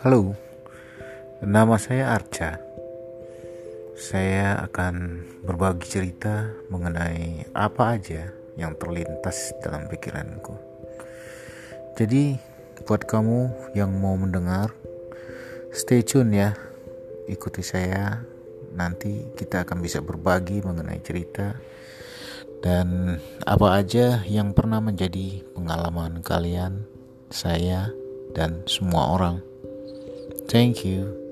Halo, nama saya Arca. Saya akan berbagi cerita mengenai apa aja yang terlintas dalam pikiranku. Jadi, buat kamu yang mau mendengar, stay tune ya. Ikuti saya, nanti kita akan bisa berbagi mengenai cerita dan apa aja yang pernah menjadi pengalaman kalian, saya, dan semua orang. Thank you.